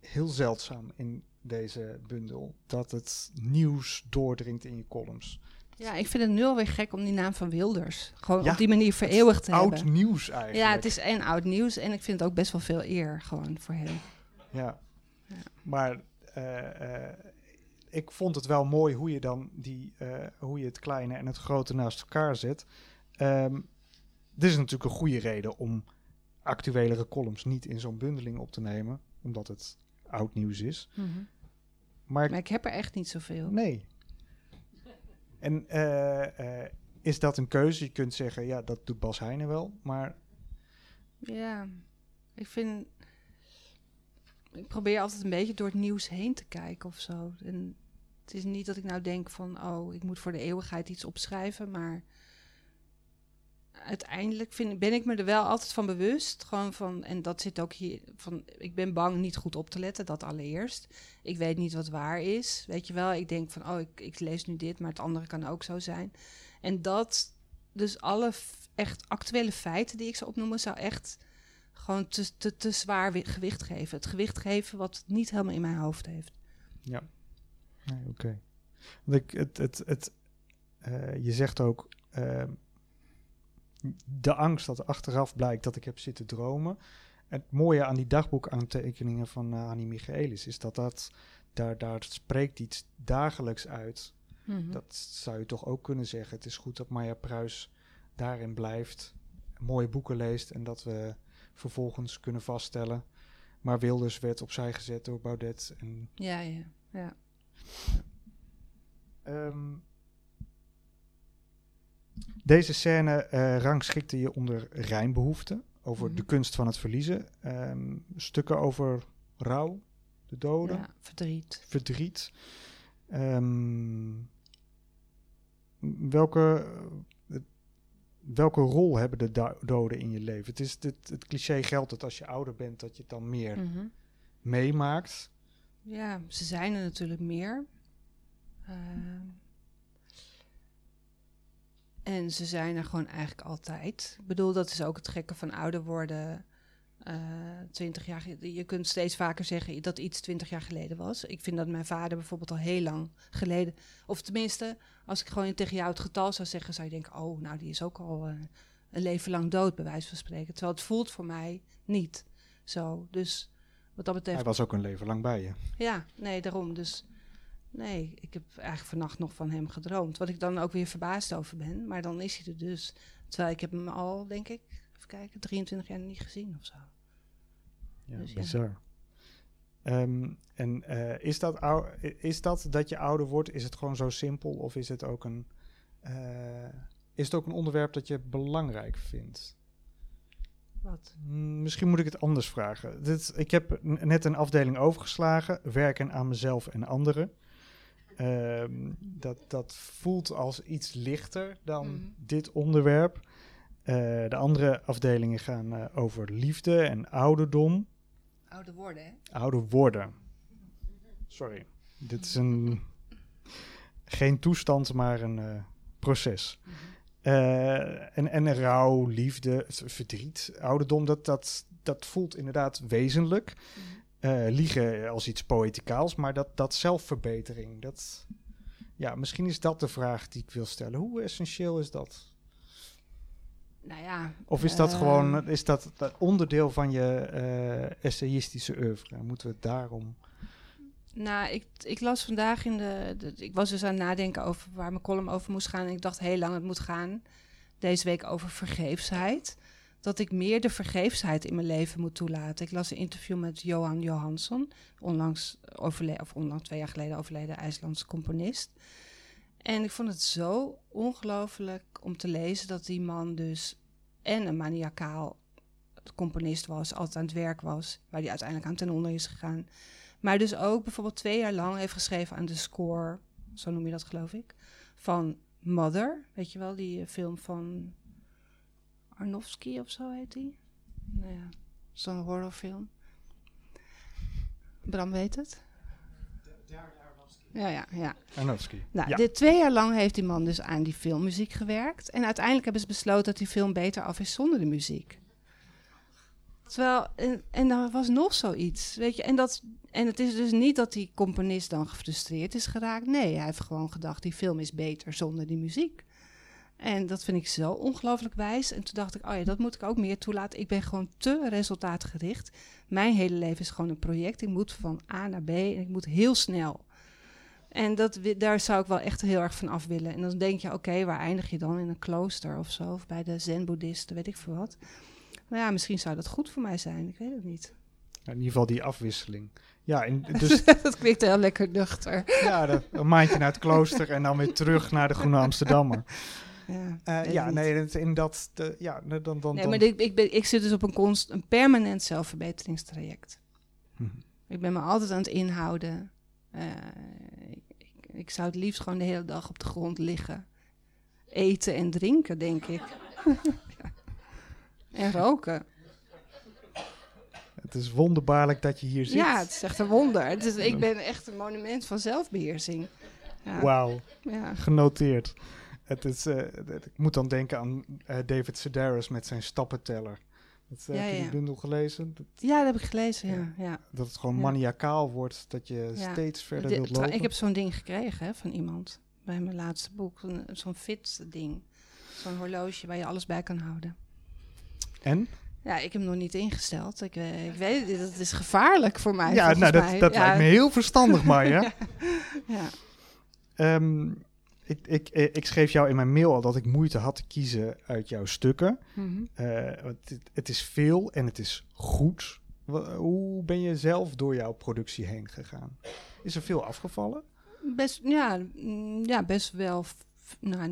heel zeldzaam in deze bundel, dat het nieuws doordringt in je columns. Ja, ik vind het nu alweer gek om die naam van Wilders gewoon op die manier vereeuwigd te hebben. Oud nieuws eigenlijk. Ja, het is een oud nieuws en ik vind het ook best wel veel eer gewoon voor hem. Ja, ja. maar uh, uh, ik vond het wel mooi hoe je dan die, uh, hoe je het kleine en het grote naast elkaar zet. Um, dit is natuurlijk een goede reden om actuelere columns niet in zo'n bundeling op te nemen, omdat het oud nieuws is. Mm -hmm. maar, maar ik heb er echt niet zoveel. Nee, en uh, uh, is dat een keuze? Je kunt zeggen, ja, dat doet Bas Heijnen wel, maar... Ja, ik vind... Ik probeer altijd een beetje door het nieuws heen te kijken of zo. En het is niet dat ik nou denk van, oh, ik moet voor de eeuwigheid iets opschrijven, maar uiteindelijk vind, ben ik me er wel altijd van bewust. Gewoon van, en dat zit ook hier. Van, ik ben bang niet goed op te letten, dat allereerst. Ik weet niet wat waar is. Weet je wel, ik denk van, oh, ik, ik lees nu dit, maar het andere kan ook zo zijn. En dat, dus alle echt actuele feiten die ik zou opnoemen, zou echt gewoon te, te, te zwaar gewicht geven. Het gewicht geven wat niet helemaal in mijn hoofd heeft. Ja, oké. Okay. Het, het, het, uh, je zegt ook. Uh, de angst dat achteraf blijkt dat ik heb zitten dromen. Het mooie aan die dagboekaantekeningen van uh, Annie Michaelis is dat dat daar, daar spreekt iets dagelijks uit. Mm -hmm. Dat zou je toch ook kunnen zeggen. Het is goed dat Maya Pruis daarin blijft, mooie boeken leest en dat we vervolgens kunnen vaststellen. Maar Wilders werd opzij gezet door Baudet. En ja, ja, ja. Um, Deze scène eh, rangschikte je onder rijmbehoeften, over Mhm. de kunst van het verliezen. Ehm, stukken over rouw, de doden, Ja, verdriet. verdriet. Ehm, welke, welke rol hebben de do- doden in je leven? Het, is, het, het cliché geldt dat als je ouder bent, dat je het dan meer Mhm. meemaakt. Ja, ze zijn er natuurlijk meer. Ehm, en ze zijn er gewoon eigenlijk altijd. Ik bedoel, dat is ook het gekke van ouder worden. Eh, twintig jaar, ge- je kunt steeds vaker zeggen dat iets twintig jaar geleden was. Ik vind dat mijn vader bijvoorbeeld al heel lang geleden, of tenminste, als ik gewoon tegen jou het getal zou zeggen, zou je denken, oh, nou, die is ook al eh, een leven lang dood, bij wijze van spreken. Terwijl het voelt voor mij niet zo. Dus wat dat betreft Hij was ook een leven lang bij je. ja, nee, daarom. Dus nee, ik heb eigenlijk vannacht nog van hem gedroomd. Wat ik dan ook weer verbaasd over ben. Maar dan is hij er dus. Terwijl ik heb hem al, denk ik, even kijken, 23 jaar niet gezien of zo. Ja, Dus ja. bizar. Ehm, en eh, is, dat ou- is dat dat je ouder wordt, is het gewoon zo simpel? Of is het ook een, eh, is het ook een onderwerp dat je belangrijk vindt? Wat? Hmm, Misschien moet ik het anders vragen. Dit, ik heb n- net een afdeling overgeslagen, werken aan mezelf en anderen. Ehm, dat, dat voelt als iets lichter dan Mhm. dit onderwerp. Eh, de andere afdelingen gaan eh, over liefde en ouderdom. Ouder worden, hè? Ouder worden. Sorry. Dit is een. Geen toestand, maar een eh, proces. Eh, en, en rouw, liefde, verdriet, ouderdom, dat, dat, dat voelt inderdaad wezenlijk. Eh, liegen als iets poëticaals, maar dat, dat zelfverbetering, dat. Ja, misschien is dat de vraag die ik wil stellen. Hoe essentieel is dat? Nou ja. Of is dat ehm, gewoon is dat, dat onderdeel van je eh, essayistische oeuvre? Moeten we het daarom... Nou, ik, ik las vandaag in de, de- Ik was dus aan het nadenken over waar mijn column over moest gaan. En ik dacht heel lang het moet gaan. Deze week over vergeefsheid. Dat ik meer de vergeefsheid in mijn leven moet toelaten. Ik las een interview met Johan Johansson. Onlangs overleden, of onlangs twee jaar geleden overleden IJslandse componist. En ik vond het zo ongelooflijk om te lezen dat die man dus en een maniacaal componist was, altijd aan het werk was, waar hij uiteindelijk aan ten onder is gegaan. Maar dus ook bijvoorbeeld twee jaar lang heeft geschreven aan de score, zo noem je dat geloof ik, van Mother. Weet je wel, die film van Arnofsky of zo heet die? Nou ja, zo'n horrorfilm. Bram weet het? Ja, ja, ja. Arnowski. Nou, ja. dit twee jaar lang heeft die man dus aan die filmmuziek gewerkt. En uiteindelijk hebben ze besloten dat die film beter af is zonder de muziek. Terwijl, en, en er was nog zoiets, weet je. En, dat, en het is dus niet dat die componist dan gefrustreerd is geraakt. Nee, hij heeft gewoon gedacht, die film is beter zonder die muziek. En dat vind ik zo ongelooflijk wijs. En toen dacht ik, oh ja, dat moet ik ook meer toelaten. Ik ben gewoon te resultaatgericht. Mijn hele leven is gewoon een project. Ik moet van A naar B en ik moet heel snel. En dat, daar zou ik wel echt heel erg van af willen. En dan denk je, oké, waar eindig je dan? In een klooster of zo? Of bij de zen-boeddhisten, weet ik veel wat. Maar ja, misschien zou dat goed voor mij zijn. Ik weet het niet. In ieder geval die afwisseling. Ja, en dus dat klinkt heel lekker nuchter. ja, dat- een maandje naar het klooster en dan weer terug naar de Groene Amsterdammer. Ja, Eh, ja, nee, dat- in dat, de, ja, dan, dan, dan, Nee, maar ik, ik, ben, ik zit dus op een, const, een permanent zelfverbeteringstraject. Mhm. Ik ben me altijd aan het inhouden. Eh, ik, ik, ik zou het liefst gewoon de hele dag op de grond liggen. Eten en drinken, denk ik. Ja. En roken. Het is wonderbaarlijk dat je hier zit. Ja, het is echt een wonder. Het is, ik ben echt een monument van zelfbeheersing. Ja, Wauw, ja. genoteerd. Het is, eh, ik moet dan denken aan eh, David Sedaris met zijn stappenteller. Dat, eh, Ja, heb je die ja. bundel gelezen? Dat, ja, dat heb ik gelezen, ja. ja. dat het gewoon Ja. maniacaal wordt, dat je Ja. steeds verder De- wilt lopen. ik heb zo'n ding gekregen hè, van iemand bij mijn laatste boek. Zo'n, fit ding. Zo'n horloge waar je alles bij kan houden. En? Ja, ik heb hem nog niet ingesteld. Ik, ik weet het, het is gevaarlijk voor mij. ja, nou, dat, mij. dat Ja, lijkt me heel verstandig, Maya. Ja. Ehm, ik, ik, eh, ik schreef jou in mijn mail al dat ik moeite had te kiezen uit jouw stukken. Mhm. Eh, het, het is veel en het is goed. Hoe ben je zelf door jouw productie heen gegaan? Is er veel afgevallen? Best, ja, mm, ja, best wel. Nou,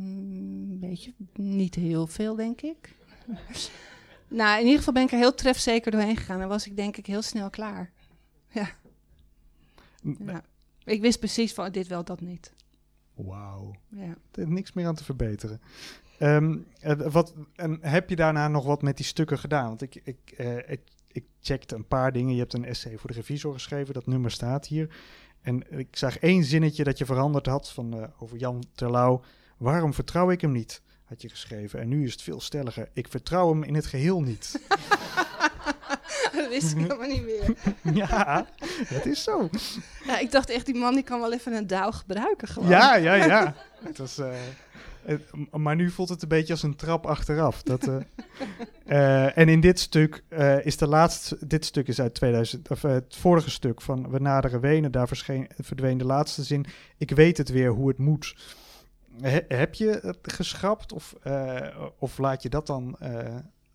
Mm, weet je, niet heel veel, denk ik. nou, in ieder geval ben ik er heel trefzeker doorheen gegaan. En was ik denk ik heel snel klaar. Ja. ja. Ik wist precies van dit wel, dat niet. Wauw. Ja. Er is niks meer aan te verbeteren. Ehm, eh, wat, en heb je daarna nog wat met die stukken gedaan? Want ik, ik, uh, ik, ik checkte een paar dingen. Je hebt een essay voor de revisor geschreven. Dat nummer staat hier. En ik zag één zinnetje dat je veranderd had van, uh, over Jan Terlouw. Waarom vertrouw ik hem niet? Had je geschreven. En nu is het veel stelliger. Ik vertrouw hem in het geheel niet. dat wist ik helemaal niet meer. ja, dat is zo. Ja, ik dacht echt, die man die kan wel even een dauw gebruiken gewoon. Ja, ja, ja. Het was, uh, het, maar nu voelt het een beetje als een trap achteraf. Dat, uh, uh, en in dit stuk is de laatste... Dit stuk is uit 2000... Of het vorige stuk van We naderen Wenen. Daar verscheen, verdween de laatste zin. Ik weet het weer hoe het moet. He, heb je het geschrapt? Of, of laat je dat dan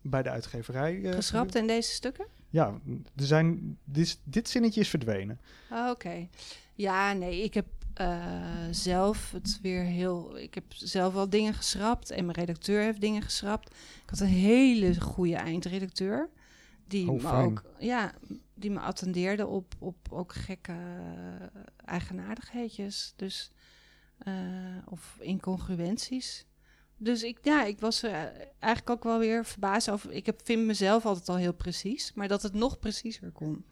bij de uitgeverij... geschrapt in deze stukken? Ja, er zijn, dit, dit zinnetje is verdwenen. Oh, Oké. Okay. Ja, nee, ik heb uh, zelf het weer heel. Ik heb zelf wel dingen geschrapt en mijn redacteur heeft dingen geschrapt. Ik had een hele goede eindredacteur. Die oh, me ook, ja, die me attendeerde op, op ook gekke eigenaardigheidjes. Dus, uh, of incongruenties. Dus ik, ja, ik was uh, eigenlijk ook wel weer verbaasd over. Ik heb, vind mezelf altijd al heel precies, maar dat het nog preciezer kon.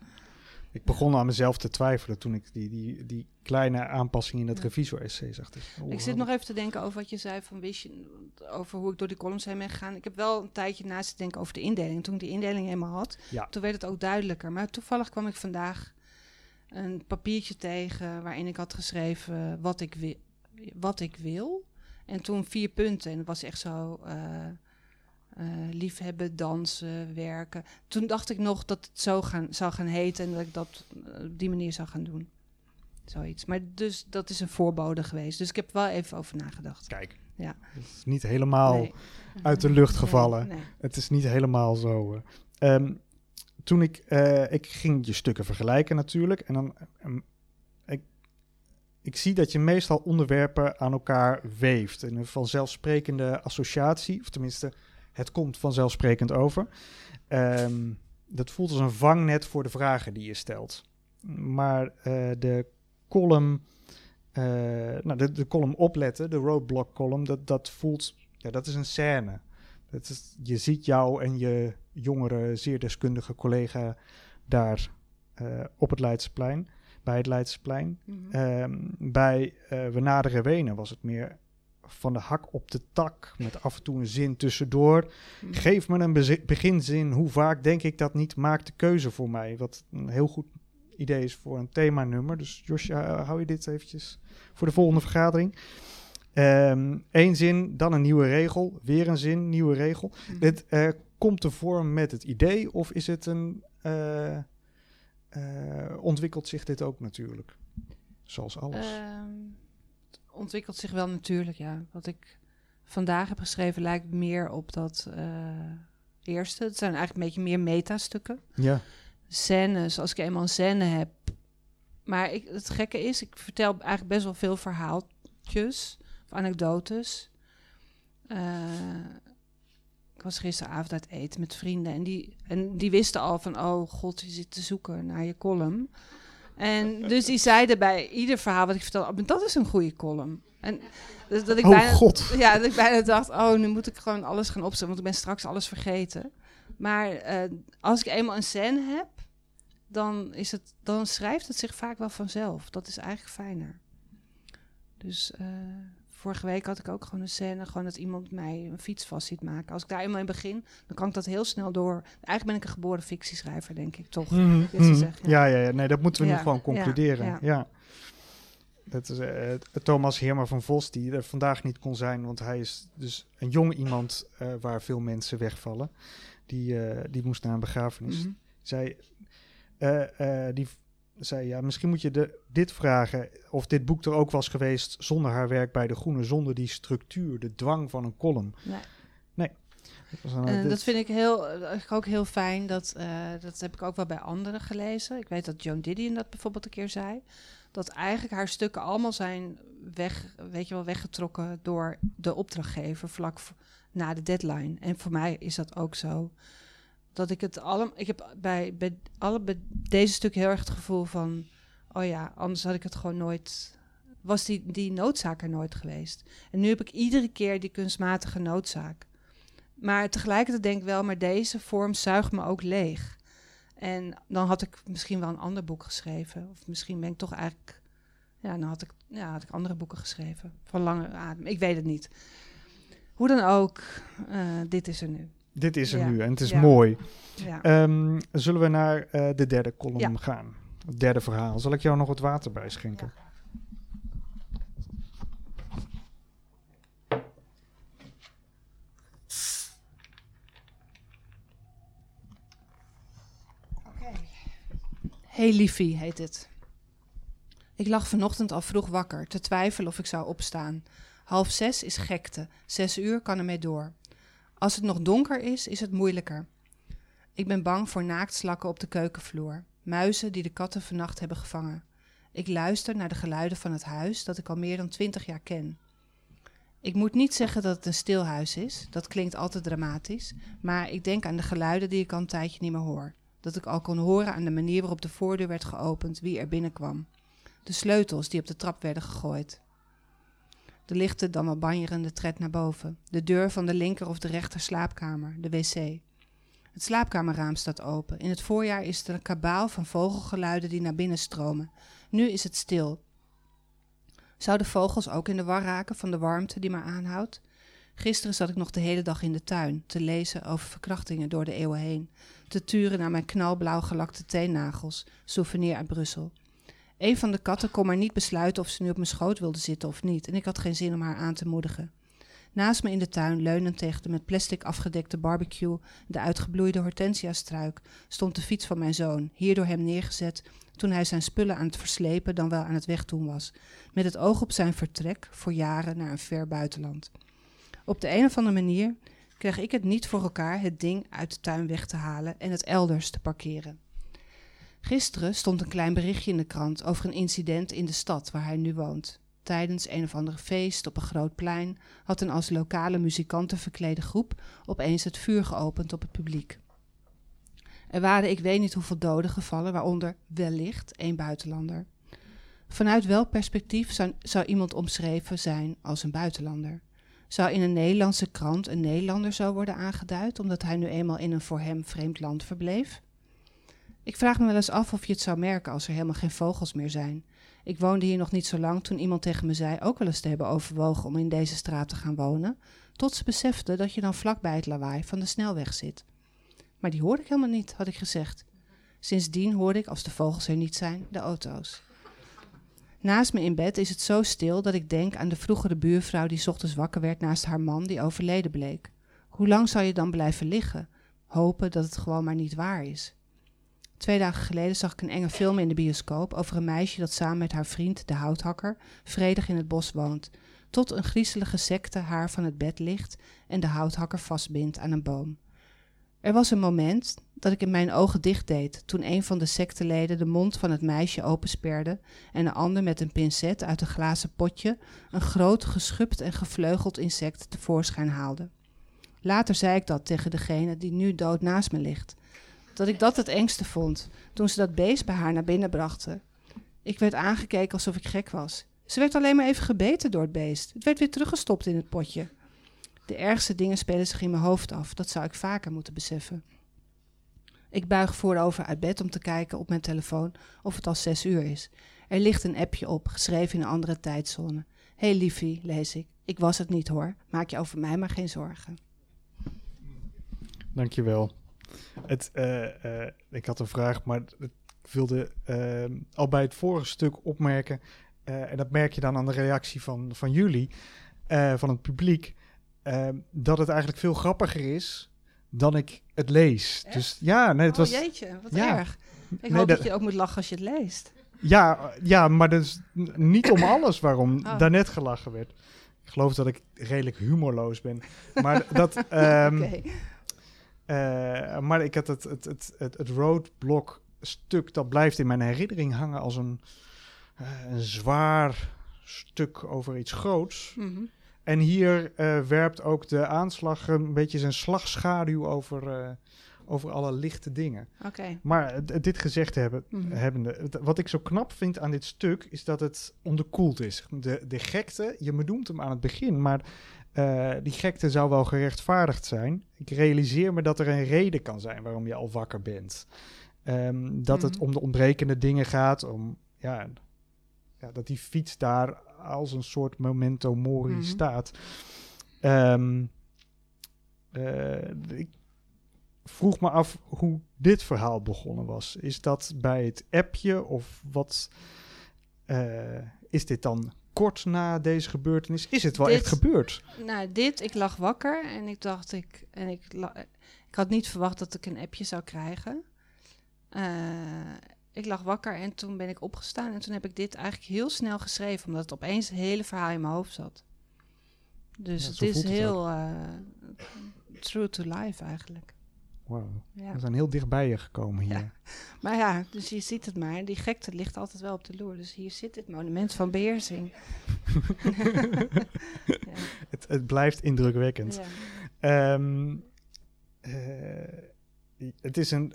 Ik begon aan mezelf te twijfelen toen ik die, die, die kleine aanpassing in het ja. revisor-essay zag. Dus, oh, ik zit nog even te denken over wat je zei van wist je, over hoe ik door die columns heen ben gegaan. Ik heb wel een tijdje naast te denken over de indeling. Toen ik die indeling helemaal had, ja. toen werd het ook duidelijker. Maar toevallig kwam ik vandaag een papiertje tegen waarin ik had geschreven wat ik, wi wat ik wil. En toen vier punten. En het was echt zo uh, uh, liefhebben, dansen, werken. Toen dacht ik nog dat het zo gaan, zou gaan heten en dat ik dat uh, op die manier zou gaan doen. Zoiets. Maar dus dat is een voorbode geweest. Dus ik heb wel even over nagedacht. Kijk, ja. het is niet helemaal nee. uit de lucht gevallen. Nee, nee. Het is niet helemaal zo. Um, toen ik, ik ging je stukken vergelijken natuurlijk. En dan um, ik zie dat je meestal onderwerpen aan elkaar weeft. Een vanzelfsprekende associatie, of tenminste, het komt vanzelfsprekend over. Um, dat voelt als een vangnet voor de vragen die je stelt. Maar uh, de column, uh, nou, de, de column opletten, de roadblock column, dat, dat voelt, ja, dat is een scène. Dat is, je ziet jou en je jongere, zeer deskundige collega daar uh, op het Leidseplein bij het Leidseplein. Mm -hmm. um, bij uh, We naderen Wenen was het meer van de hak op de tak, met af en toe een zin tussendoor. Mm -hmm. Geef me een beginzin, hoe vaak denk ik dat niet, maak de keuze voor mij. Wat een heel goed idee is voor een themanummer. Dus Josja, hou je dit eventjes voor de volgende vergadering. Eén um, zin, dan een nieuwe regel, weer een zin, nieuwe regel. Mm -hmm. Dit, uh, komt de vorm met het idee of is het een... Uh, uh, ontwikkelt zich dit ook natuurlijk. Zoals alles. Het ontwikkelt zich wel natuurlijk, ja. Wat ik vandaag heb geschreven lijkt meer op dat uh, eerste. Het zijn eigenlijk een beetje meer metastukken. Ja. Scènes, als ik eenmaal een scène heb. Maar ik, het gekke is, ik vertel eigenlijk best wel veel verhaaltjes of anekdotes. Uh, ik was gisteravond uit eten met vrienden en die, en die wisten al van, oh god, je zit te zoeken naar je column. En dus die zeiden bij ieder verhaal wat ik vertelde, dat is een goede column. En dat, dat ik oh bijna, god. Ja, dat ik bijna dacht, oh, nu moet ik gewoon alles gaan opzetten, want ik ben straks alles vergeten. Maar uh, als ik eenmaal een scène heb, dan, is het, dan schrijft het zich vaak wel vanzelf. Dat is eigenlijk fijner. Dus... Uh, vorige week had ik ook gewoon een scène, gewoon dat iemand mij een fiets vast ziet maken. Als ik daar eenmaal in begin, dan kan ik dat heel snel door. Eigenlijk ben ik een geboren fictieschrijver, denk ik, toch? Mm -hmm. zeggen, ja. Ja, ja, nee, dat moeten we ja. nu gewoon concluderen. Ja. ja. Dat is uh, Thomas Heerma van Vos, die er vandaag niet kon zijn, want hij is dus een jong iemand uh, waar veel mensen wegvallen. Die, uh, die moest naar een begrafenis. Mm -hmm. Zij, die zei, ja, misschien moet je de, dit vragen of dit boek er ook was geweest zonder haar werk bij De Groene, zonder die structuur, de dwang van een column. Nee. nee. Dat, uh, dat vind ik heel, ook heel fijn. Dat, uh, dat heb ik ook wel bij anderen gelezen. Ik weet dat Joan Didion dat bijvoorbeeld een keer zei. dat eigenlijk haar stukken allemaal zijn weg, weet je wel, weggetrokken door de opdrachtgever vlak na de deadline. En voor mij is dat ook zo. Dat ik het allemaal. Ik heb bij, bij, alle, bij deze stuk heel erg het gevoel van. Oh ja, anders had ik het gewoon nooit. Was die, die noodzaak er nooit geweest. En nu heb ik iedere keer die kunstmatige noodzaak. Maar tegelijkertijd denk ik wel, maar deze vorm zuigt me ook leeg. En dan had ik misschien wel een ander boek geschreven. Of misschien ben ik toch eigenlijk. Ja, dan had ik, ja, had ik andere boeken geschreven. Van lange adem. Ik weet het niet. Hoe dan ook, uh, dit is er nu. Dit is er Ja. nu en het is Ja. mooi. Ja. Ehm, zullen we naar eh, de derde column Ja. gaan? Het derde verhaal. Zal ik jou nog wat water bijschenken? Hey liefie heet het. Ik lag vanochtend al vroeg wakker, te twijfelen of ik zou opstaan. Half zes is gekte, zes uur kan ermee door. Als het nog donker is, is het moeilijker. Ik ben bang voor naaktslakken op de keukenvloer, muizen die de katten vannacht hebben gevangen. Ik luister naar de geluiden van het huis dat ik al meer dan twintig jaar ken. Ik moet niet zeggen dat het een stil huis is, dat klinkt altijd dramatisch, maar ik denk aan de geluiden die ik al een tijdje niet meer hoor dat ik al kon horen aan de manier waarop de voordeur werd geopend wie er binnenkwam. De sleutels die op de trap werden gegooid. De lichte, dan banjerende tred naar boven. De deur van de linker of de rechter slaapkamer, de wc. Het slaapkamerraam staat open. In het voorjaar is er een kabaal van vogelgeluiden die naar binnen stromen. Nu is het stil. Zouden vogels ook in de war raken van de warmte die maar aanhoudt? Gisteren zat ik nog de hele dag in de tuin te lezen over verkrachtingen door de eeuwen heen te turen naar mijn knalblauw gelakte teennagels, souvenir uit Brussel. Een van de katten kon maar niet besluiten of ze nu op mijn schoot wilde zitten of niet, en ik had geen zin om haar aan te moedigen. Naast me in de tuin, leunend tegen de met plastic afgedekte barbecue, de uitgebloeide hortensia-struik, stond de fiets van mijn zoon, hier door hem neergezet toen hij zijn spullen aan het verslepen dan wel aan het wegdoen was, met het oog op zijn vertrek voor jaren naar een ver buitenland. Op de een of andere manier kreeg ik het niet voor elkaar het ding uit de tuin weg te halen en het elders te parkeren. Gisteren stond een klein berichtje in de krant over een incident in de stad waar hij nu woont. Tijdens een of andere feest op een groot plein had een als lokale muzikanten verklede groep opeens het vuur geopend op het publiek. Er waren ik weet niet hoeveel doden gevallen, waaronder wellicht één buitenlander. Vanuit welk perspectief zou, zou iemand omschreven zijn als een buitenlander? Zou in een Nederlandse krant een Nederlander zo worden aangeduid, omdat hij nu eenmaal in een voor hem vreemd land verbleef? Ik vraag me wel eens af of je het zou merken als er helemaal geen vogels meer zijn. Ik woonde hier nog niet zo lang toen iemand tegen me zei ook wel eens te hebben overwogen om in deze straat te gaan wonen, tot ze besefte dat je dan vlakbij het lawaai van de snelweg zit. Maar die hoorde ik helemaal niet, had ik gezegd. Sindsdien hoorde ik, als de vogels er niet zijn, de auto's. Naast me in bed is het zo stil dat ik denk aan de vroegere buurvrouw die ochtends wakker werd naast haar man die overleden bleek. Hoe lang zou je dan blijven liggen? Hopen dat het gewoon maar niet waar is. Twee dagen geleden zag ik een enge film in de bioscoop over een meisje dat samen met haar vriend, de houthakker, vredig in het bos woont, tot een griezelige secte haar van het bed ligt en de houthakker vastbindt aan een boom. Er was een moment dat ik in mijn ogen dicht deed toen een van de secteleden de mond van het meisje opensperde en een ander met een pincet uit een glazen potje een groot geschupt en gevleugeld insect tevoorschijn haalde. Later zei ik dat tegen degene die nu dood naast me ligt. Dat ik dat het engste vond toen ze dat beest bij haar naar binnen brachten. Ik werd aangekeken alsof ik gek was. Ze werd alleen maar even gebeten door het beest. Het werd weer teruggestopt in het potje. De ergste dingen spelen zich in mijn hoofd af. Dat zou ik vaker moeten beseffen. Ik buig voorover uit bed om te kijken op mijn telefoon of het al zes uur is. Er ligt een appje op, geschreven in een andere tijdzone. Hé hey liefie, lees ik. Ik was het niet hoor. Maak je over mij maar geen zorgen. Dankjewel. Het, eh, eh, ik had een vraag, maar ik wilde eh, al bij het vorige stuk opmerken, en dat merk je dan aan de reactie van, van jullie, van het publiek, dat het eigenlijk veel grappiger is dan ik het lees. Echt? Dus ja, nee, het oh was. jeetje, wat ja. erg. Ik Nee, hoop dat- dat je ook moet lachen als je het leest. Ja, ja, maar dat is n- niet om alles waarom Oh. daarnet gelachen werd. Ik geloof dat ik redelijk humorloos ben. Maar dat. ehm, Oké. Eh, maar ik had het, het, het, het, het roadblock stuk, dat blijft in mijn herinnering hangen als een eh, een zwaar stuk over iets groots. Mhm. En hier eh, werpt ook de aanslag een beetje zijn slagschaduw over, over alle lichte dingen. Oké. Maar dit gezegd hebben, Mhm. hebbende, wat ik zo knap vind aan dit stuk, is dat het onderkoeld is. De, de gekte, je benoemt hem aan het begin, maar eh, die gekte zou wel gerechtvaardigd zijn. Ik realiseer me dat er een reden kan zijn waarom je al wakker bent. Ehm, dat het Mhm. om de ontbrekende dingen gaat, om ja, ja, dat die fiets daar als een soort memento mori Mhm. staat. Ehm, eh, ik vroeg me af hoe dit verhaal begonnen was. Is dat bij het appje of wat? eh, is dit dan kort na deze gebeurtenis? Is het wel Dit- echt gebeurd? Nou, dit, ik lag wakker en ik dacht, ik, en ik, ik had niet verwacht dat ik een appje zou krijgen. Eh, ik lag wakker en toen ben ik opgestaan en toen heb ik dit eigenlijk heel snel geschreven, omdat het opeens het hele verhaal in mijn hoofd zat. Dus Ja, het is het heel eh, true to life eigenlijk. Ja. we zijn heel dichtbij je gekomen hier. Ja. Maar ja, dus je ziet het maar. Die gekte ligt altijd wel op de loer. Dus hier zit het monument van beheersing. Het, het blijft indrukwekkend. Ehm, eh, het is een.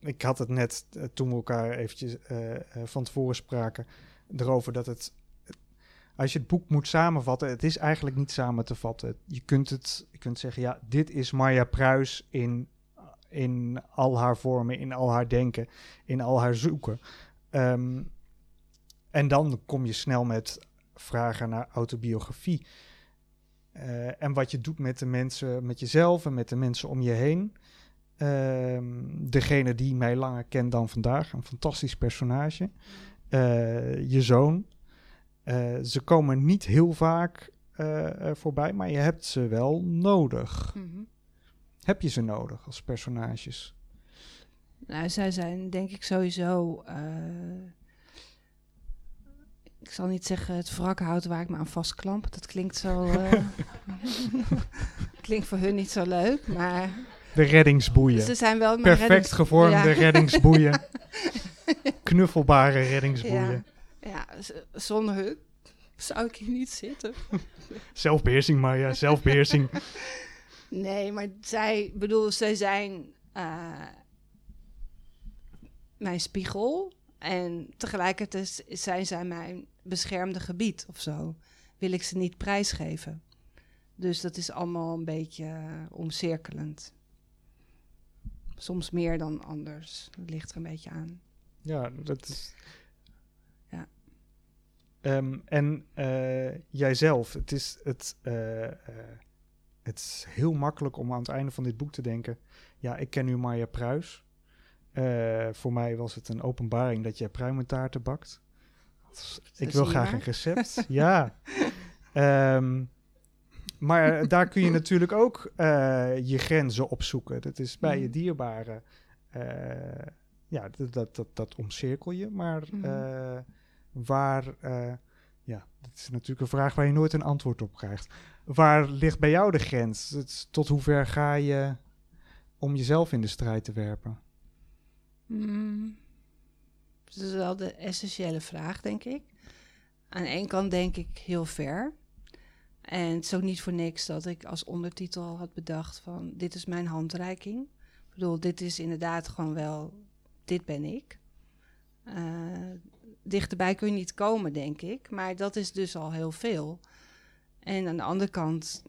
Ik had het net eh, toen we elkaar eventjes eh, van tevoren spraken erover dat het. Als je het boek moet samenvatten, het is eigenlijk niet samen te vatten. Je kunt het, je kunt zeggen, ja, dit is Marja Pruis in, in al haar vormen, in al haar denken, in al haar zoeken. Ehm, en dan kom je snel met vragen naar autobiografie. Eh, en wat je doet met de mensen, met jezelf en met de mensen om je heen. Ehm, degene die mij langer kent dan vandaag, een fantastisch personage. Eh, je zoon. Eh, ze komen niet heel vaak voorbij, maar je hebt ze wel nodig. Mhm. Heb je ze nodig als personages? Nou, zij zijn denk ik sowieso. eh, ik zal niet zeggen het wrakhout waar ik me aan vastklamp. Dat klinkt zo. eh, klinkt voor hun niet zo leuk, maar De reddingsboeien. ze zijn wel. Perfect reddings- gevormde Ja. reddingsboeien. Knuffelbare reddingsboeien. Ja, zonder hun zou ik hier niet zitten. Zelfbeheersing, Marja, zelfbeheersing. Nee, maar zij, bedoel, zij zijn eh, mijn spiegel. En tegelijkertijd zijn zij mijn beschermde gebied of zo. Wil ik ze niet prijsgeven. Dus dat is allemaal een beetje eh, omcirkelend. Soms meer dan anders. Het ligt er een beetje aan. Ja, dat is. Ja. Ehm, en eh, jijzelf, het is, het, het is heel makkelijk om aan het einde van dit boek te denken: ja, ik ken nu Marja Pruis. Eh, voor mij was het een openbaring dat jij pruimentaarten bakt. Ik wil graag een recept. ja. Ehm, maar daar kun je natuurlijk ook eh, je grenzen opzoeken. Dat is bij je Mhm. dierbaren. eh, ja, dat, dat, dat, dat omcirkel je. Maar Mhm. eh, waar, ja, dat is natuurlijk een vraag waar je nooit een antwoord op krijgt. Waar ligt bij jou de grens? Het- tot hoever ga je om jezelf in de strijd te werpen? Mm. Dat is wel de essentiële vraag, denk ik. Aan ene kant denk ik heel ver. En het is ook niet voor niks dat ik als ondertitel had bedacht van... dit is mijn handreiking. Ik bedoel, dit is inderdaad gewoon wel... dit ben ik. Eh, dichterbij kun je niet komen, denk ik. Maar dat is dus al heel veel. En aan de andere kant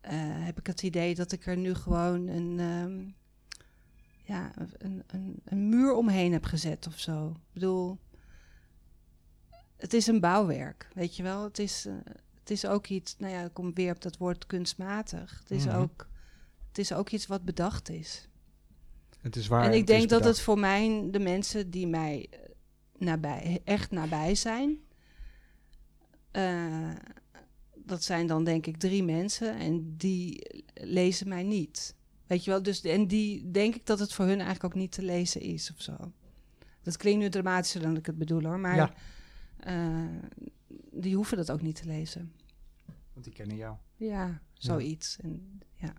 eh, heb ik het idee dat ik er nu gewoon een... ehm, ja, een, een, een muur omheen heb gezet of zo. Ik bedoel, het is een bouwwerk, weet je wel. Het is, eh, het is ook iets, nou ja, ik kom weer op dat woord kunstmatig. Het is, Mhm. ook, het is ook iets wat bedacht is. Het is waar. en ik denk dat het voor mij, de mensen die mij eh, nabij, echt nabij zijn, dat zijn dan denk ik drie mensen en die lezen mij niet. Weet je wel, dus en die denk ik dat het voor hun eigenlijk ook niet te lezen is of zo. Dat klinkt nu dramatischer dan ik het bedoel hoor, maar Ja. eh, die hoeven dat ook niet te lezen. Want die kennen jou. Ja, zoiets. En, ja.